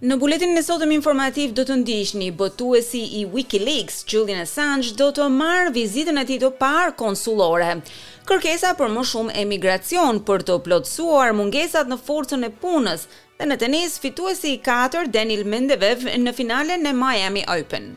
Në buletinin e sotëm informativ do të ndiqni botuesi i WikiLeaks, Julian Assange do të marrë vizitën e tij të parë konsullore. Kërkesa për më shumë emigracion për të plotësuar mungesat në forcën e punës Dhe në tenis, fituesi i katër Daniil Medvedev në finalen e Miami Open.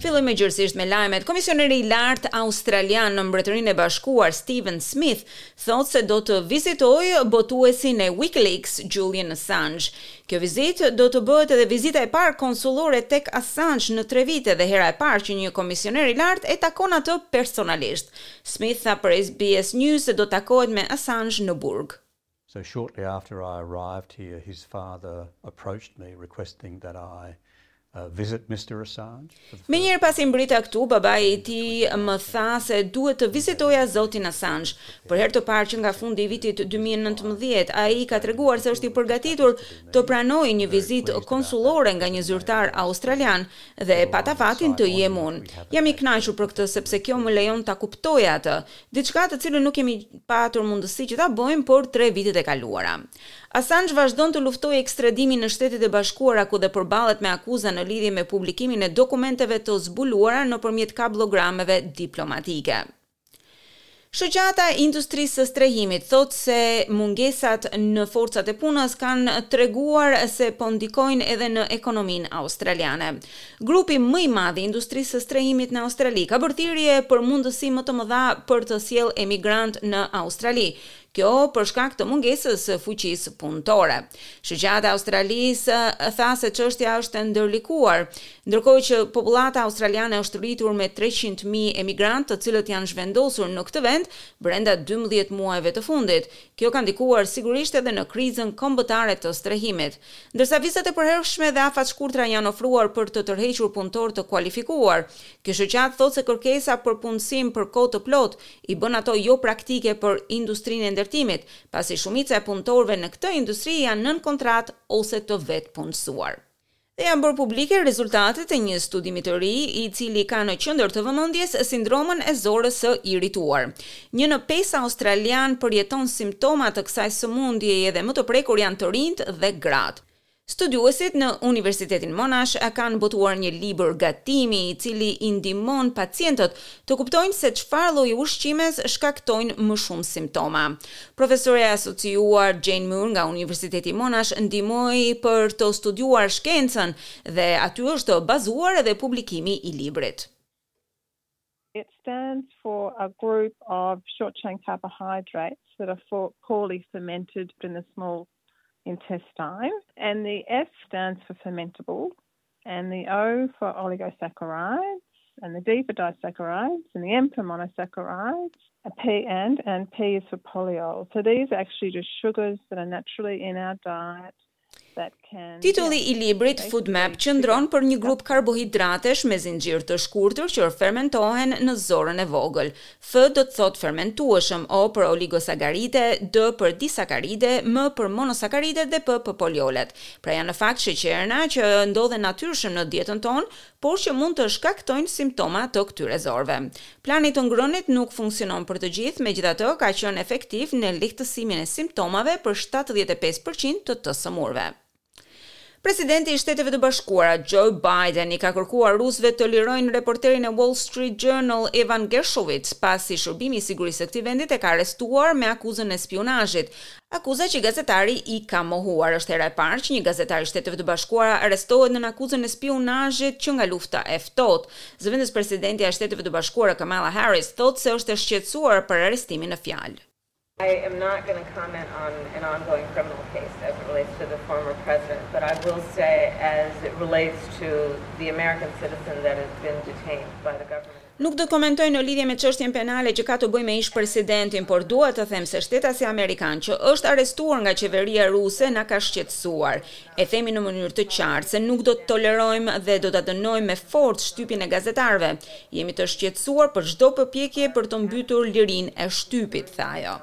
Fillojmë gjerësisht me lajmet. Komisioneri i lartë australian në Mbretërinë e Bashkuar, Stephen Smith, thotë se do të vizitojë botuesin e WikiLeaks, Julian Assange. Kjo vizitë do të bëhet edhe vizita e parë konsullore tek Assange në tre vite dhe hera e parë që një komisioner i lartë e takon atë personalisht. Smith tha për SBS News se do të takohet me Assange në burg. So shortly after I arrived here his father approached me requesting that I Menjëherë pasi mbërrita këtu, babai i tij më tha se duhet të vizitoja zotin Assange. Për herë të parë që nga fundi i vitit dy mijë e nëntëmbëdhjetë, ai ka treguar se është i përgatitur të pranojë një vizitë konsullore nga një zyrtar australian dhe pata fatin të jem unë. Jam i kënaqur për këtë sepse kjo më lejon ta kuptoj atë, diçka të cilën nuk kemi patur mundësi që ta bëjmë për tre vitet e kaluara. Assange vazhdon të luftojë ekstradimin në Shtetet e Bashkuara ku dhe përballet me akuza në lidhje me publikimin e dokumenteve të zbuluara nëpërmjet kablogrameve diplomatike. Shoqata e Industrisë së Strehimit thotë se mungesat në forcat e punës kanë treguar se po ndikojnë edhe në ekonominë australiane. Grupi më i madh i industrisë së strehimit në Australi ka bërë thirrje për mundësi më të mëdha për të sjellë emigrantë në Australi, Kjo për shkak të mungesës së fuqisë punëtore. Shoqata e Australisë tha se çështja është e ndërlikuar, ndërkohë që popullata australiane është rritur me treqind mijë emigrantë të cilët janë zhvendosur në këtë vend brenda dymbëdhjetë muajve të fundit. Kjo ka ndikuar sigurisht edhe në krizën kombëtare të strehimit. Ndërsa vizat e përhershme dhe afatshkurtra janë ofruar për të tërhequr punëtorë të kualifikuar, kjo shoqatë thotë se kërkesa për punësim për kohë të plotë i bën ato jo praktike për industrinë e ndërtimit, pasi shumica e punëtorëve në këtë industri janë nën kontratë ose të vetëpunësuar. Dhe janë bërë publike rezultatet e një studimi të ri, i cili ka në qendër të vëmendjes sindromën e zorrës së irrituar. Një në pesë australianë përjeton simptoma të kësaj sëmundjeje dhe më të prekur janë të rinjtë dhe gratë. Studiuesit në Universitetin Monash kanë botuar një libër gatimi i cili i ndihmon pacientët të kuptojnë se çfarë lloji ushqimesh shkaktojnë më shumë simptoma. Profesorja e asociuar Jane Muir nga Universiteti Monash ndihmoi për të studiuar shkencën dhe aty është bazuar edhe publikimi i librit. It stands for a group of short chain carbohydrates that are poorly fermented in the small intestine. And the F stands for fermentable, and the O for oligosaccharides, and the D for disaccharides, and the M for monosaccharides, a P and, and P is for polyol. So these are actually just sugars that are naturally in our diet Titulli i librit FODMAP qëndron për një grup karbohidratesh me zinxhir të shkurtër që fermentohen në zorrën e vogël. F do të thotë fermentueshëm, O për oligosakaride, D për disakaride, M për monosakaride dhe P për poliolet. Pra janë në fakt sheqerna që ndodhen natyrshëm në dietën tonë, por që mund të shkaktojnë simptoma të këtyre zorrëve. Plani i të ngrënit nuk funksionon për të gjithë, megjithatë ka qenë efektiv në lehtësimin e simptomave për shtatëdhjetë e pesë për qind të të sëmurëve. Presidenti i Shteteve të Bashkuara, Joe Biden, i ka kërkuar rusëve të lirojnë reporterin e Wall Street Journal, Evan Gershkovich, pasi Shërbimi i Sigurisë së këtij vendit e ka arrestuar me akuzën e spiunazhit, Akuza që gazetari i ka mohuar. Është hera e parë që një gazetar i Shteteve të Bashkuara arrestohet nën akuzën e spiunazhit që nga Lufta e Ftohtë. Zëvendëspresidentja e Shteteve të Bashkuara Kamala Harris thotë se është e shqetësuar për arrestimin në fjalë. I am not gonna comment on an ongoing criminal case as it relates to the former president, but I will say as it relates to the American citizen that has been detained by the government. Nuk do të komentoj në lidhje me çështjen penale që ka të bëjë me ish-presidentin, por dua të them se shtetasi amerikan që është arrestuar nga qeveria ruse na ka shqetësuar. E themi në mënyrë të qartë se nuk do të tolerojmë dhe do ta dënojmë me forcë shtypjen e gazetarëve. Jemi të shqetësuar për çdo përpjekje për të mbytur lirinë e shtypit, tha ajo.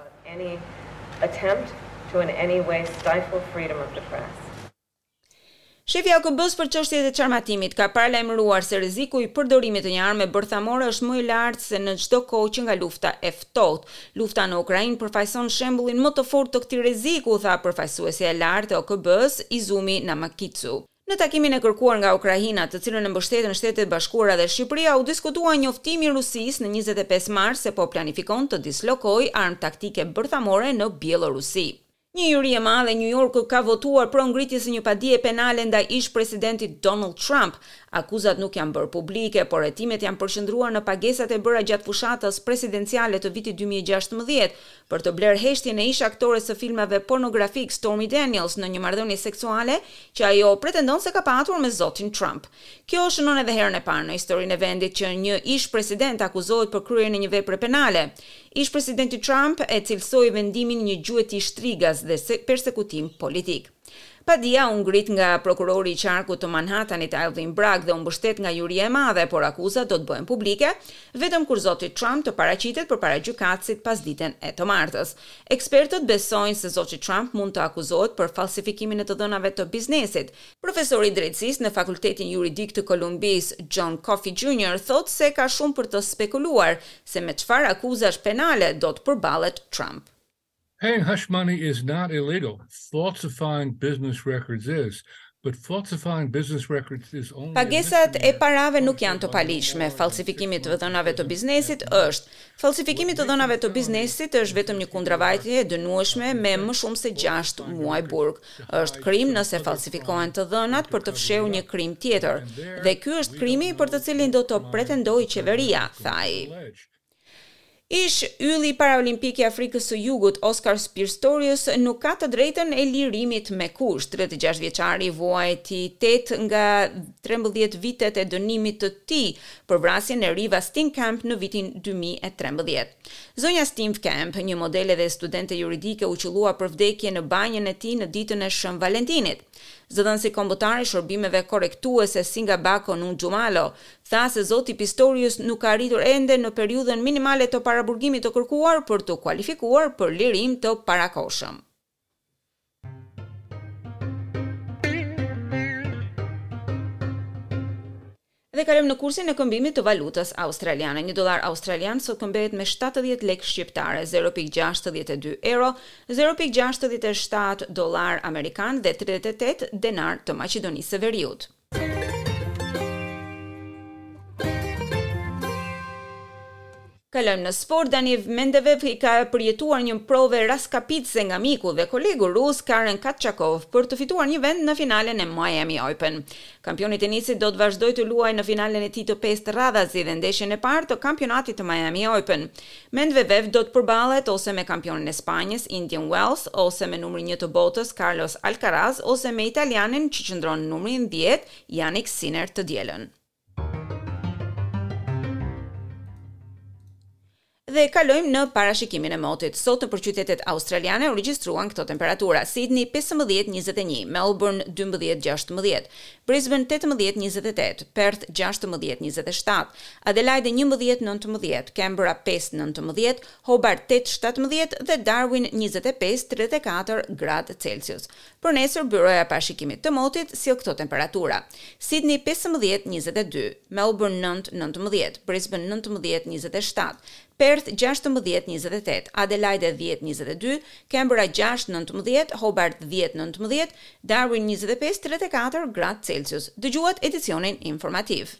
Shefja e OKB-së për çështjet e çarmatimit ka paralajmëruar se rreziku i përdorimit të një arme bërthamore është më i lartë se në çdo kohë që nga lufta e ftohtë. Lufta në Ukrainë përfaqëson shembullin më të fortë të këtij rreziku, tha përfaqësuesja e lartë e OKB-së, Izumi Namakitsu. Në takimin e kërkuar nga Ukraina, të cilën e mbështetën Shtetet e Bashkuara dhe Shqipëria, u diskutua njoftimi i Rusisë në njëzet e pesë mars se po planifikon të dislokojë armë taktike bërthamore në Bjellorusi. Një juri e madhe e New York-ut ka votuar pro ngritjes së një padieje penale ndaj ish-presidentit Donald Trump. Akuzat nuk janë bërë publike, por hetimet janë përqendruar në pagesat e bëra gjatë fushatës presidenciale të vitit dy mijë e gjashtëmbëdhjetë për të blerë heshtjen e ish-aktores së filmave pornografikë Stormy Daniels në një marrëdhënie seksuale që ajo pretendon se ka patur me zotin Trump. Kjo shënon edhe herën e parë në historinë e vendit që një ish-president akuzohet për kryerjen e një vepre penale. Ish-presidenti Trump e cilësoi vendimin një gjueti shtrigas dhe persekutim politik. Padia u ngrit nga prokurori i qarkut të Manhattanit Alvin Bragg dhe u mbështet nga juria e madhe, por akuzat do të bëhen publike vetëm kur zoti Trump të paraqitet përpara gjykatësit pasditen e të martës. Ekspertët besojnë se zoti Trump mund të akuzohet për falsifikimin e të dhënave të biznesit, Profesori i drejtësisë në Fakultetin Juridik të Kolumbisë, John Coffee Junior, thotë se ka shumë për të spekuluar se me çfarë akuzash penale do të përballet Trump. Paying hush money is not illegal, falsifying business records is, but falsifying business records is only a misdemeanor. Pagesat e parave nuk janë të paligjshme, falsifikimi i të dhënave të biznesit është. Falsifikimi i të dhënave të biznesit është vetëm një kundravajtje e dënueshme me më shumë se gjashtë muaj burg. Është krim nëse falsifikohen të dhënat për të fshehur një krim tjetër, dhe ky është krimi për të cilin do të pretendojë qeveria, tha ai. Ish ylli paraolimpik i Afrikës së Jugut, Oscar Pistorius, nuk ka të drejtën e lirimit me kusht. Tridhjetë e gjashtë vjeçari vuajti tetë nga trembëdhjetë vitet e dënimit të tij për vrasjen e Reeva Steenkamp në vitin dy mijë e trembëdhjetë. Zonja Steenkamp, një modele dhe studente juridike u qëllua për vdekje në banjën e tij në ditën e Shën Valentinit. Zëdhënësi kombëtar i shërbimeve korrektuese Singabakho Nxumalo, tha se zoti Pistorius nuk ka arritur ende në periudhën minimale të paraburgimit të kërkuar për t'u kualifikuar për lirim të parakohshëm. Dhe kalojmë në kursin e këmbimit të valutës australiane. Një dollar australian sot këmbehet me 70 lekë shqiptare, 0.62 euro, 0.67 dollar amerikan dhe 38 denar të Maqedonisë së Veriut. Kalojmë në sport, Daniil Medvedev i ka përjetuar një prove raskapitëse nga miku dhe kolegu rus Karen Khachanov për të fituar një vend në finalen e Miami Open. Kampioni i tenisit do të vazhdojë të luajë në finalen e tij të pestë radhazi dhe ndeshjen e parë të kampionatit të Miami Open. Medvedev do të përballet ose me kampionin e Spanjës, Indian Wells, ose me numrin një të botës, Carlos Alcaraz, ose me italianin që qëndron në numrin dhjetë, Jannik Sinner të dielën. Dhe kalojmë në parashikimin e motit. Sot nëpër qytetet australiane u regjistruan këto temperatura: Sydney pesëmbëdhjetë njëzet e një, Melbourne dymbëdhjetë gjashtëmbëdhjetë, Brisbane tetëmbëdhjetë njëzet e tetë, Perth gjashtëmbëdhjetë njëzet e shtatë, Adelaide njëmbëdhjetë nëntëmbëdhjetë, Canberra pesë nëntëmbëdhjetë, Hobart tetë shtatëmbëdhjetë dhe Darwin njëzet e pesë tridhjetë e katër gradë Celsius. Për nesër Byroja e Parashikimit të Motit sjell këto temperatura, Sydney pesëmbëdhjetë njëzet e dy, Melbourne nëntë nëntëmbëdhjetë, Brisbane nëntëmbëdhjetë njëzet e shtatë, Perth gjashtëmbëdhjetë njëzet e tetë, Adelaide dhjetë njëzet e dy, Canberra gjashtë nëntëmbëdhjetë, Hobart dhjetë nëntëmbëdhjetë, Darwin njëzet e pesë tridhjetë e katër gradë Celsius. Dëgjuat edicionin informativ.